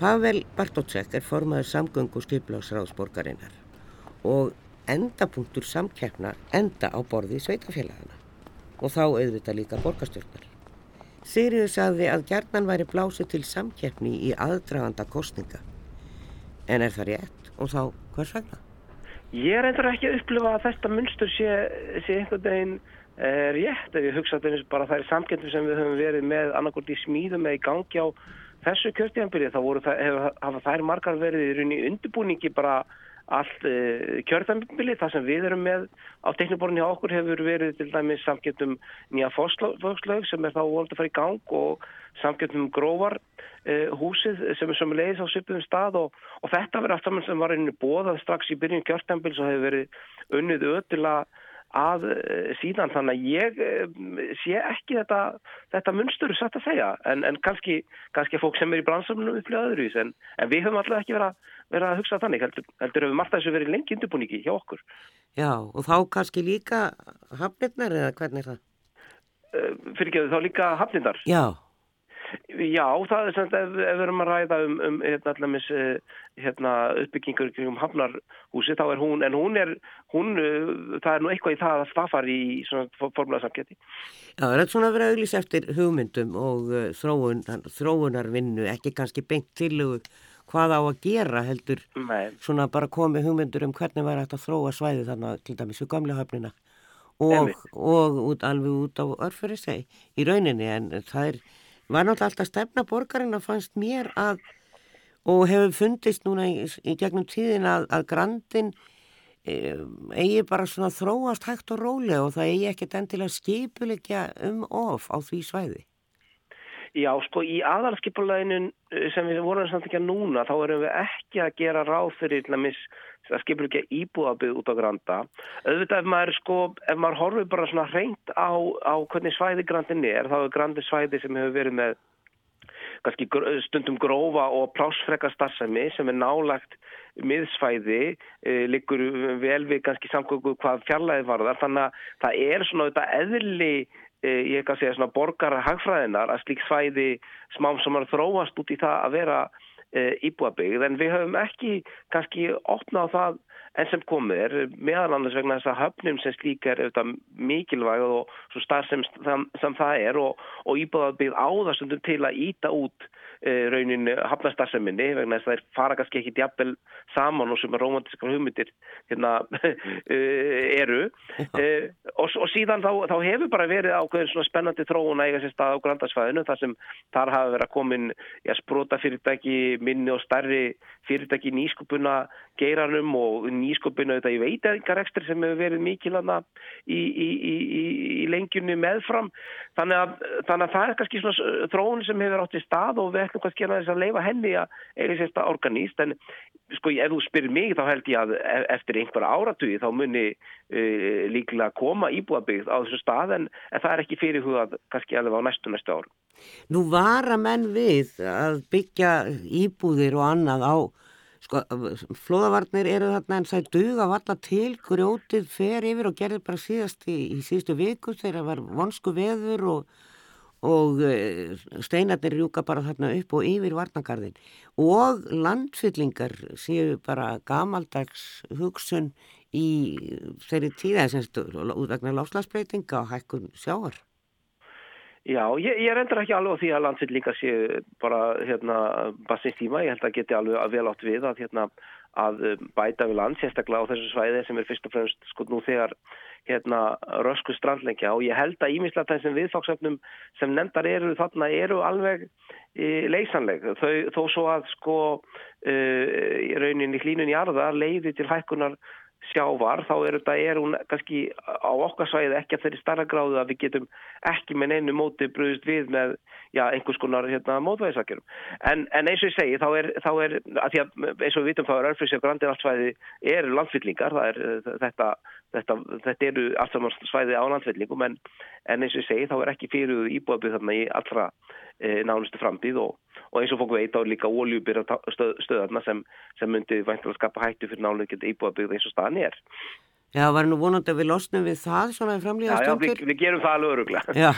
Pavel Bartótsek er formaður samgöngu skiplagsráðsborgarinnar og endapunktur samkeppna enda á borði sveitafélagana og þá auðvitað líka borgastjórnar. Sigriður sagði að gerðnan væri blásið til samkeppni í aðdraganda kostninga. En er það rétt og þá hvers vegna? Ég er eitthvað ekki að upplifa að þetta munstur sé, sé einhvern veginn rétt ef ég hugsa þetta bara er samkendum sem við höfum verið með annarkort í smíðum eða í gangi á þessu kjörtíðanbyrði þá það, hef, hafa þær margar verið í rauninni undirbúningi bara allt uh, eh, kjörtíðanbyrði það sem við erum með á tekniborðinni á okkur hefur verið til dæmis samkendum nýja fókslaug sem er þá volið að fara í gang og samkendum gróvar uh, húsið sem er sem leiðis á svipuðum stað og, og þetta verið allt saman sem var einnig bóðað strax í byrjun kjörtíðanbyrði svo hefur verið unnið öll að að eh, síðan. Þannig að ég eh, sé ekki þetta, þetta munstur satt að segja. En, en kannski, kannski fólk sem er í bransamlunum upplýða öðruvís en, en við höfum alltaf ekki verið að, verið að hugsa þannig. Heldur, heldur við margt að þessu verið lengi undirbúningi hjá okkur. Já og þá kannski líka hafnirnar eða hvernig er það? Uh, fyrir ekki þá líka hafnirnar? Já Já, það er sem ef, ef við erum að ræða um, um hérna, allumis, eh, hérna, uppbyggingur um hafnarhúsi, þá er hún, en hún er, hún, eh, það er nú eitthvað í það að það fari í svona formulega samgeti. Já, það er svona að vera auðvís eftir hugmyndum og uh, þróun, þróunarvinnu, ekki kannski beint tilugu hvað á að gera heldur, Nei. svona bara komið hugmyndur um hvernig væri hægt að þróa svæði þannig til dæmis við gamla höfnina og, og út, alveg út á örfyrir seg í rauninni en það er var náttúrulega alltaf stefna borgarinn að fannst mér að og hefur fundist núna í, í gegnum tíðin að, að grandin e, eigi bara svona þróast hægt og rólega og það eigi ekkert endilega skipulegja um of á því svæði. Já, sko, í aðalskipuleginin eh, sem við vorum samt ekki að núna, þá erum við ekki að gera ráð fyrir að skipur ekki íbúðabið út á granda. Auðvitað ef maður, sko, ef maður horfið bara svona hreint á, á hvernig svæði grandin er, þá er grandi svæði sem hefur verið með kannski stundum grófa og plásfreka starfsemi sem er nálagt miðsvæði, e, liggur vel við kannski samkvöku hvað fjarlæði varðar, þannig að það er svona þetta eðli Eh, ég ekki að segja svona borgara hagfræðinar að slík svæði smám sem er þróast út í það að vera e, íbúabyggð. En við höfum ekki kannski opnað það enn sem komið er meðan annars vegna þess að höfnum sem slík er mikilvæg og svo starf sem, sem, það er og, og íbúabyggð áðastundum til að íta út e, raunin hafnastarseminni vegna þess að það fara kannski ekki djapel saman og sem er romantíska hugmyndir hérna, e, eru. E, og, og síðan þá, þá hefur bara verið ákveðin svona spennandi þróun að eiga sér stað á grandarsfæðinu þar sem þar hafa verið að komin já, sprota fyrirtæki minni og starri fyrirtæki nýskupuna geiranum og nýskupuna þetta í veitaðingarekstri sem hefur verið mikilvægna í, í, í, í lengjunni meðfram. Þannig að, þannig að það er kannski svona þróun sem hefur átt í stað og við ætlum kannski að að leifa henni að eiga sérsta organíst en sko ef þú spyrir mig þá held ég að e, eftir einhverja áratugi þá muni uh, líklega koma íbúabigð á þessu stað. En, en það er ekki fyrir hugað kannski alveg á næstu næstu ár. Nú var að menn við að byggja íbúðir og annað á Sko, flóðavarnir eru þarna en það duga valla til, grjótið fer yfir og gerði bara síðast í, í síðustu viku þegar það var vonsku veður og og eh, steinarnir rjúka bara þarna upp og yfir varnagarðin og landfyllingar séu bara gamaldags hugsun í þeirri tíða út vegna láslagsbreytinga og hækkun sjáar. Já, ég, ég rendur ekki alveg á því að landfyllingar séu bara hérna bassinstíma, ég held að geti alveg vel átt við að hérna að bæta við land, sérstaklega á þessu svæði sem er fyrst og fremst sko nú þegar hérna, rösku strandleikja og ég held að ímislega þessum viðfóksöfnum sem nefndar eru þarna eru alveg e, leysanleg. Þau, þó svo að sko e, raunin í hlínun í arða leiði til hækkunar sjávar þá er þetta, er hún kannski á okkar svæði ekki að þeirri starra gráðu að við getum ekki með neinu móti bröðist við með já, einhvers konar hérna, mótvæðisakjörum. En, en eins og ég segi, þá er, þá er að að, eins og við vitum þá er örfrisi og grandir allt svæði eru landfyllingar, það er þetta, þetta, þetta eru allt saman svæði á landfyllingum en, en eins og ég segi þá er ekki fyrir íbúðabið þarna í allra nánustu framtíð og og eins og fólk veit á líka óljúbyrja stöð, stöðarna sem, sem myndi væntilega skapa hættu fyrir nálega íbúðabygð eins og staðan er. Já, var nú vonandi að við losnum við það svona í framlýða stundir? Já, já, við, við gerum það alveg öruglega. Já,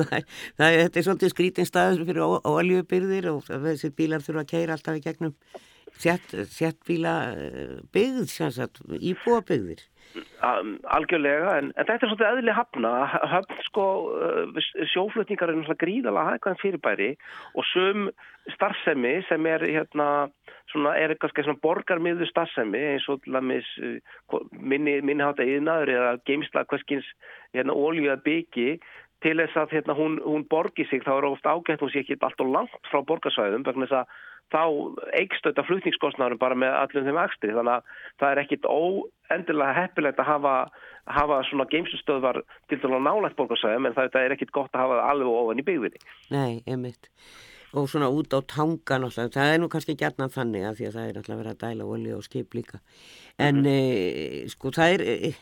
það, það, þetta er svolítið skrítin staður fyrir óljúbyrðir og þessir bílar þurfa að keira alltaf í gegnum sett, sett bíla byggð, íbúðabygðir. Algjörlega, en, en þetta er svolítið eðli hafna, hafn sko uh, sjóflutningar er náttúrulega gríðalega hægðan fyrirbæri og sum starfsemi sem er hérna svona er eitthvað svona borgarmiðu starfsemi eins og lamis uh, minni, minniháta yðnaður eða geimsla hverskins hérna ólíða byggi til þess að hérna hún, hún borgi sig þá er ofta ágætt hún sé ekki allt og langt frá borgarsvæðum vegna þess að þá eikst þetta flutningskostnarum bara með allum þeim ekstri þannig að það er ekkit óendilega heppilegt að hafa, hafa svona geimsustöðvar til dæla nálægt borgarsæðum en það er ekkit gott að hafa það alveg ofan í byggvinni. Nei, einmitt. Og svona út á tangan og það er nú kannski gætnað þannig að því að það er alltaf verið að dæla olja og skip líka. En mm -hmm. e, sko það er, e,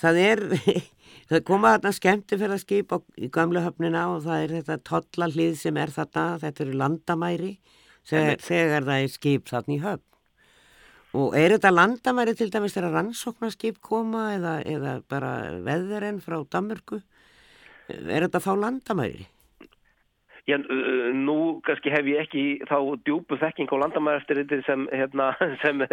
það er, það koma þarna skemmtifæra skip á, í gamlu höfnina og það er þetta tollalið sem er þarna, þetta eru landamæri þegar, þegar það er skip þarna í höfn. Og er þetta landamæri til dæmis þegar rannsóknarskip koma eða, eða bara veðurinn frá Damurku? Er þetta þá landamæri? Já, nú kannski hef ég ekki þá djúbu þekking á þetta sem, hérna, sem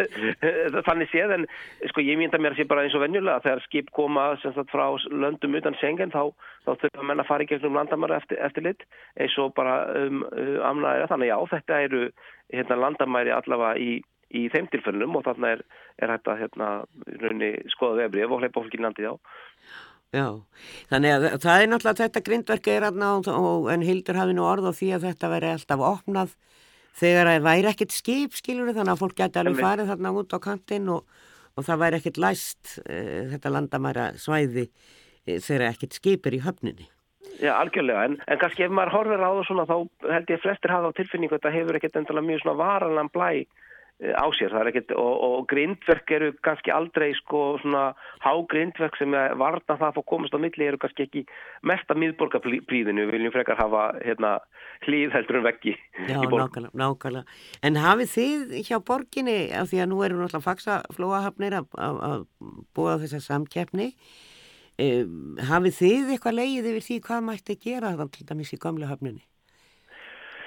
þannig séð en sko ég mynda mér að sé bara eins og venjulega þegar skip koma sagt, frá löndum utan sengen þá, þá þurfa menn að fara í gegnum landamæri eftir, eftir lit eins og bara um, um, amnaðið þannig. Já þetta eru hérna, landamæri allavega í, í þeim tilfellunum og þarna er, er hægt að hérna, skoða vefrið og hleypa fólki landið á Já, þannig að það er náttúrulega þetta grindverk er aðná en Hildur hafi nú orð á því að þetta veri alltaf opnað þegar það væri ekkert skip skilur þannig að fólk geti alveg farið þarna út á kantinn og, og það væri ekkert læst e, þetta landamæra svæði e, þegar ekkert skip er í höfninni. Já, algjörlega, en, en kannski ef maður horfir á það svona þá held ég að flestir hafa á tilfinningu að þetta hefur ekkert endala mjög svona varanlega blæ eh, á sér, það ekkert, og, og grindverk eru kannski aldrei sko svona hágrindverk sem varna það að fá komast á milli eru kannski ekki mest að miðborgarpríðinu, við viljum frekar hafa hérna hlýð heldur en veggi Já, nákvæmlega, nákvæmlega. En hafið þið hjá borginni, af því að nú eru náttúrulega faksaflóahafnir að, að, að búa á þessa samkeppni, um, hafið þið eitthvað leið yfir því hvað mætti gera þannig til dæmis í gamla hafninni?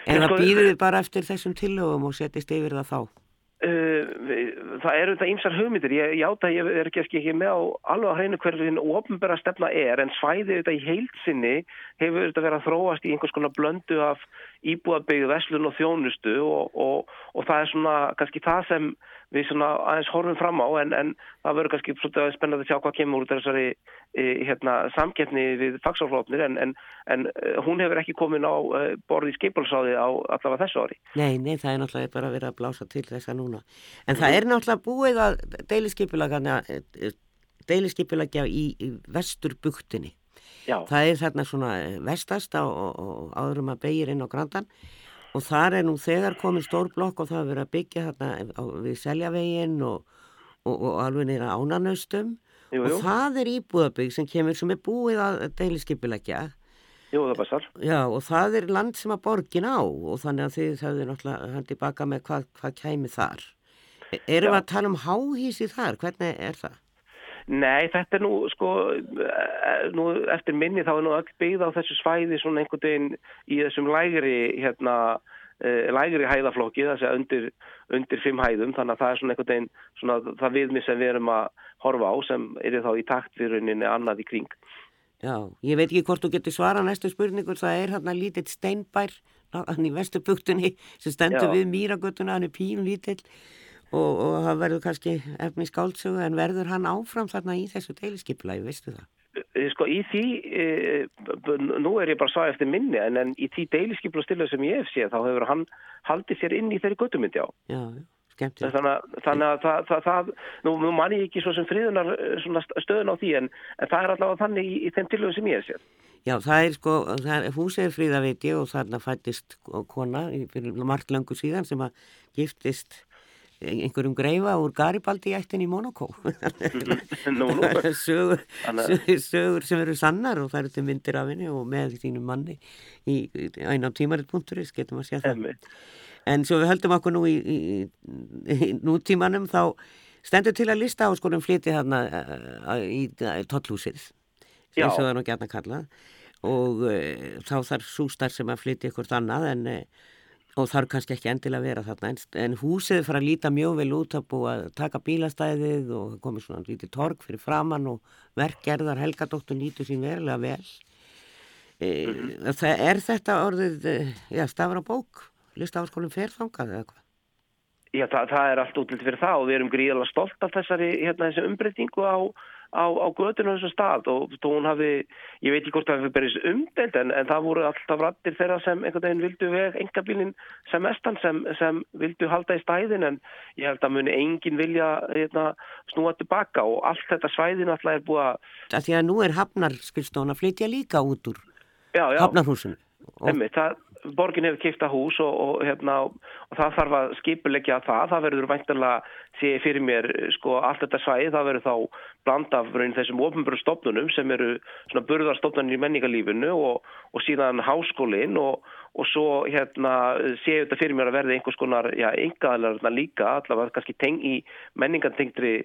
Eða sko, býðið bara eftir þessum tillögum og setist yfir það þá? Uh, það eru þetta ímsar hugmyndir, ég játa ég er ekki, ekki með á alveg að hreinu hverju þinn ofnbæra stefna er en svæðið þetta í heilsinni hefur þetta verið að þróast í einhvers konar blöndu af íbúðabegju, veslun og þjónustu og, og, og það er svona kannski það sem við svona aðeins horfum fram á en, en það verður kannski svolítið spennandi að sjá hvað kemur út þessari e, hérna, samkeppni við fagsálflófnir en, en, en e, hún hefur ekki komin á e, borði skipulsáði á allavega þessu ári. Nei, nei, það er náttúrulega bara verið að blása til þessa núna. En það er náttúrulega búið að deiliskeipulagja deiliskeipulagja í, í vesturbuktinni. Já. Það er þarna svona vestast á, og áðurum að beigir inn á grandan og þar er nú þegar komið stór blokk og það er verið að byggja þarna á, við seljavegin og, og, og alveg nýra ánanaustum og það er íbúðabygg sem kemur sem er búið að deiliskypilegja Jú, það passar. Já, og það er land sem að borgin á og þannig að þið þauðu náttúrulega hann tilbaka með hvað, hvað kæmi þar. E, erum við að tala um háhísi þar? Hvernig er það? Nei, þetta er nú, sko, e, nú eftir minni þá er nú öll byggð á þessu svæði svona einhvern veginn í þessum lægri, hérna, e, lægri hæðaflokki, þess að undir, undir fimm hæðum, þannig að það er svona einhvern veginn, svona það viðmið sem við erum að horfa á sem er þá í takt við rauninni annað í kring. Já, ég veit ekki hvort þú getur svara næstu spurningur, það er hérna lítill steinbær, hann í vestubugtunni sem stendur Já. við mýragötuna, hann er pín lítill og, og það verður kannski efni skáldsögu en verður hann áfram þarna í þessu deiliskypulagi, veistu það? Eh, sko í því, e, nú er ég bara svað eftir minni en, en í því deiliskypulastilla sem ég hef séð þá hefur hann haldið sér inn í þeirri göttumyndi á. Já, skemmtilegt. Þannig, þannig að það, það, það nú, nú man ég ekki svo sem friðunar stöðun á því en, en það er allavega þannig í, í þeim tilögum sem ég hef séð. Já, það er sko, það er, húsið er fríðaviti og þarna fættist kona fyrir margt langu síðan sem að giftist einhverjum greifa úr Garibaldi ættin í Monaco sögur, sögur sem eru sannar og það eru til myndir af henni og með þínum manni í einn á tímaritt.is getum að sé það. En svo við höldum okkur nú í, í, í nútímanum þá stendur til að lista á skorum fliti þarna uh, í uh, tollhúsið sem það er nú gætna kallað. Og uh, þá þarf sústar sem að flyti ykkur annað en og þarf kannski ekki endilega að vera þarna en, en húsið fara að líta mjög vel út að búa að taka bílastæðið og komið svona lítið torg fyrir framann og verkgerðar helgadóttur nýtu sín verulega vel. E, -hmm. það er þetta orðið e, já, stafra bók? Listafaskólum ferfangað eða hvað? Já, það, það er allt útlýtt fyrir það og við erum gríðalega stolt af þessari hérna, umbreytingu á á, á gödunum þessum stað og þó hún hafi, ég veit ekki hvort það hefur berist umdelt en, en það voru alltaf rættir þeirra sem einhvern veginn vildu veg engabílinn sem mestan sem, sem vildu halda í stæðin en ég held að muni engin vilja hérna, snúa tilbaka og allt þetta svæðin alltaf er búið að... Því að nú er hafnarskilstón að flytja líka út úr hafnarhúsinu. Emmi, það borgin hefur kipta hús og, og, hérna, og það þarf að skipulegja það, það verður væntanlega sé fyrir mér sko allt þetta svæði, það verður þá bland af raun þessum ofnbjörn stofnunum sem eru svona burðarstofnunir í menningarlífinu og, og síðan háskólinn og svo hérna séu þetta fyrir mér að verði einhvers konar, já, engaðalega líka, allavega kannski teng í menningartengtri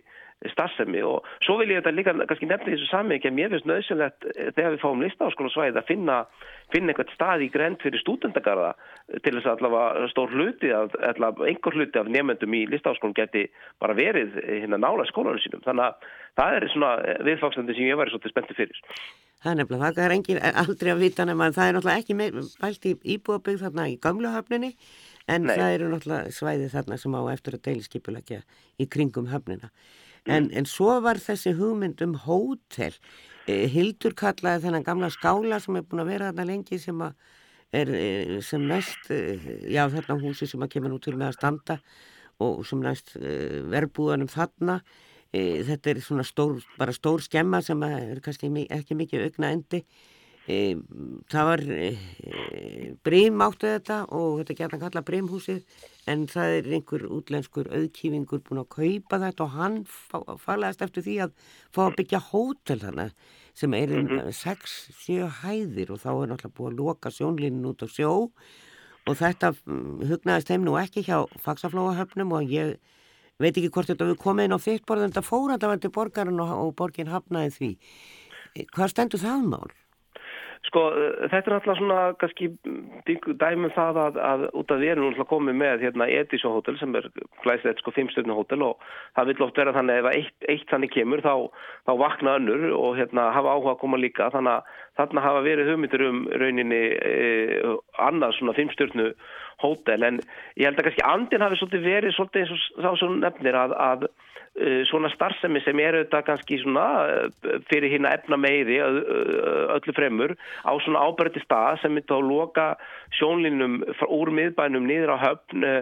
starfsemi og svo vil ég þetta líka kannski nefna þessu sami ekki að mér finnst nöðsynlegt eh, þegar við fáum listaháskóla svæði að finna, finna einhvert stað í grend fyrir stúdendagarða til þess að allavega stór hluti allavega einhver hluti af nefnendum í listaháskólum geti bara verið eh, hérna nála skólanum sínum þannig að það er svona eh, viðfangslendi sem ég væri svolítið spenntið fyrir. Það er nefnilega, það er engin aldrei að vita nema það er náttúrulega ekki með, bælt í íbúabögg þarna í gamluhöfninni en Nei. það eru náttúrulega svæði þarna sem á eftir að deiliskipulegja í kringum höfnina. En, en svo var þessi hugmynd um hótel. E, Hildur kallaði þennan gamla skála sem er búin að vera þarna lengi sem er e, sem næst, e, já þarna húsi sem að kemur nú til með að standa og sem næst verbúðanum þarna. Þetta er svona stór, bara stór skemma sem er kannski ekki mikið augna endi það var e, Brím áttu þetta og þetta geta kalla Brímhúsið en það er einhver útlenskur auðkífingur búin að kaupa þetta og hann falaðist eftir því að fá að byggja hótel þannig sem er um mm -hmm. 6-7 hæðir og þá er náttúrulega búin að loka sjónlínin út á sjó og þetta mm, hugnaðist þeim nú ekki hjá fagsaflóahöfnum og ég veit ekki hvort þetta við komið inn á en þetta fór að það var til borgarinn og, og borginn hafnaði því. Hvað stendur það mál? Sko þetta er alltaf svona kannski dæmum það að, að út af því erum við komið með hérna Edison Hotel sem er glæslega sko fimmstöðnu hótel og það vil oft vera þannig ef eitt, eitt þannig kemur þá, þá vakna önnur og hérna hafa áhuga að koma líka. Þannig að þarna hafa verið hugmyndir um rauninni eh, annað svona fimmstöðnu hótel en ég held að kannski andin hafi svolítið verið svolítið eins og þá svo nefnir að, að uh, svona starfsemi sem er auðvitað kannski svona uh, fyrir hérna efna meiri uh, öllu fremur á svona ábærti stað sem myndi að loka sjónlinum úr miðbænum niður á höfn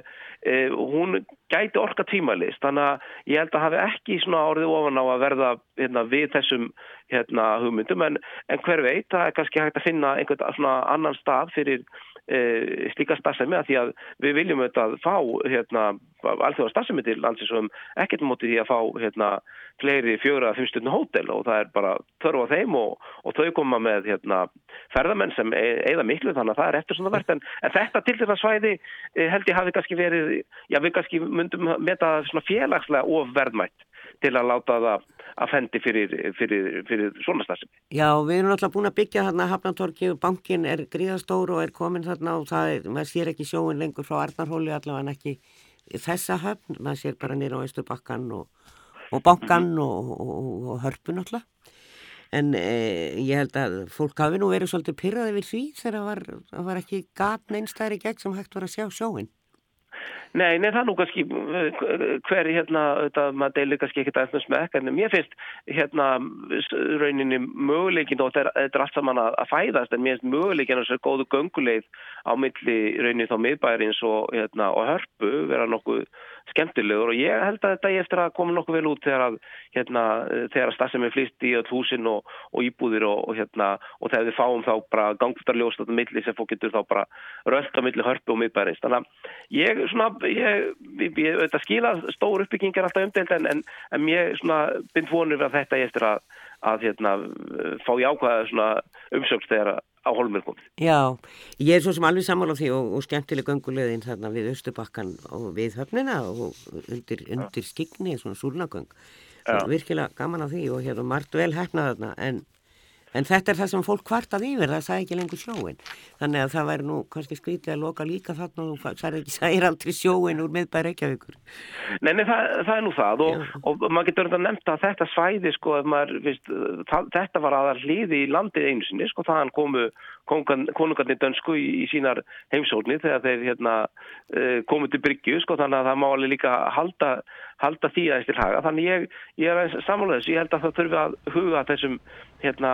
hún gæti orka tímalist. Þannig að ég held að hafi ekki svona árið ofan á að verða hérna, við þessum hérna, hugmyndum. En, en hver veit, það er kannski hægt að finna einhvern svona annan stað fyrir e, slíka starfsemi að því að við viljum auðvitað fá hérna, alþjóða starfsemi til landsins og ekkert mótið því að fá hérna, fleiri fjögra að fimmstundin hótel og það er bara þörfa þeim og, og þau koma með hérna, ferðamenn sem eigða miklu þannig að það er eftir svona verðt en, en þetta til þetta svæði e, held ég hafi kannski verið, já við kannski myndum meta svona félagslega ofverðmætt til að láta það að fendi fyrir, fyrir, fyrir svona stafsum. Já, við erum alltaf búin að byggja þarna Hafnartorki og bankin er gríðastór og er komin þarna og það er, maður sér ekki sjóin lengur frá Arnarhóli allavega en ekki þessa höfn, maður sér bara nýra á Östubakkan og, og bankan mm og, og, og hörpun alltaf. En eh, ég held að fólk hafi nú verið svolítið pyrraði við því þegar það var, var ekki gatn einstæðri gegn sem hægt var að sjá sjóin. Nei, nei, það er nú kannski hver hérna, þetta, maður deilir kannski ekkert aðeins með smekk, en mér finnst hérna rauninni möguleikin og þetta er allt saman að, að fæðast, en mér finnst möguleikin að þessu góðu gönguleið á milli rauninni þá miðbæðarins og, hérna, og hörpu vera nokkuð skemmtilegur og ég held að þetta er eftir að koma nokkuð vel út þegar að, hérna, þegar að stafsum er flýst í öll húsin og, og íbúðir og, og hérna, og þegar við fáum þá bara gangftarljóst á milli sem fólk getur þá bara rölt á milli hörpu og miðbærins. Þannig að ég, svona, ég, ég, ég auðvitað skila stór uppbyggingar alltaf umdelt en, en, en ég svona bind vonur við að þetta er eftir að, að hérna, fá jákvæða umsöks þegar á holmur komið. Já, ég er svo sem alveg sammála því og, og skemmtileg göngulegðin þarna við Östubakkan og við höfnina og undir, undir skigni, svona súlnagöng. Virkilega gaman á því og hérna margt vel hefnað þarna en En þetta er það sem fólk kvartað yfir, það sæði ekki lengur sjóin. Þannig að það væri nú kannski skrítið að loka líka þarna og það er ekki aldrei sjóin úr miðbæri Reykjavíkur. Nei, nei það, það er nú það og, og maður getur að nefnda að þetta svæði, sko, maður, viðst, það, þetta var aðar hliði í landið einu sinni, sko, þaðan komu konungarnir dönsku í, í sínar heimsólni þegar þeir hérna, uh, komu til Bryggju, sko, þannig að það má alveg líka halda, halda því aðeins til haga. Þannig ég, ég er samanlega þess, ég held að það þurfi að huga þessum hérna,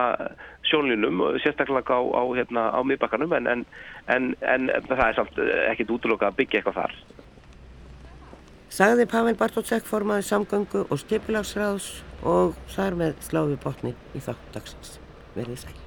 sjónlinum, sérstaklega á, á, hérna, á miðbakkanum, en, en, en, en það er samt ekkit útloka að byggja eitthvað þar. Sagði Pavel Bartótsek formaði samgöngu og skipilagsræðs og þar með sláfi botni í þátt dagsins. Verðið sæl.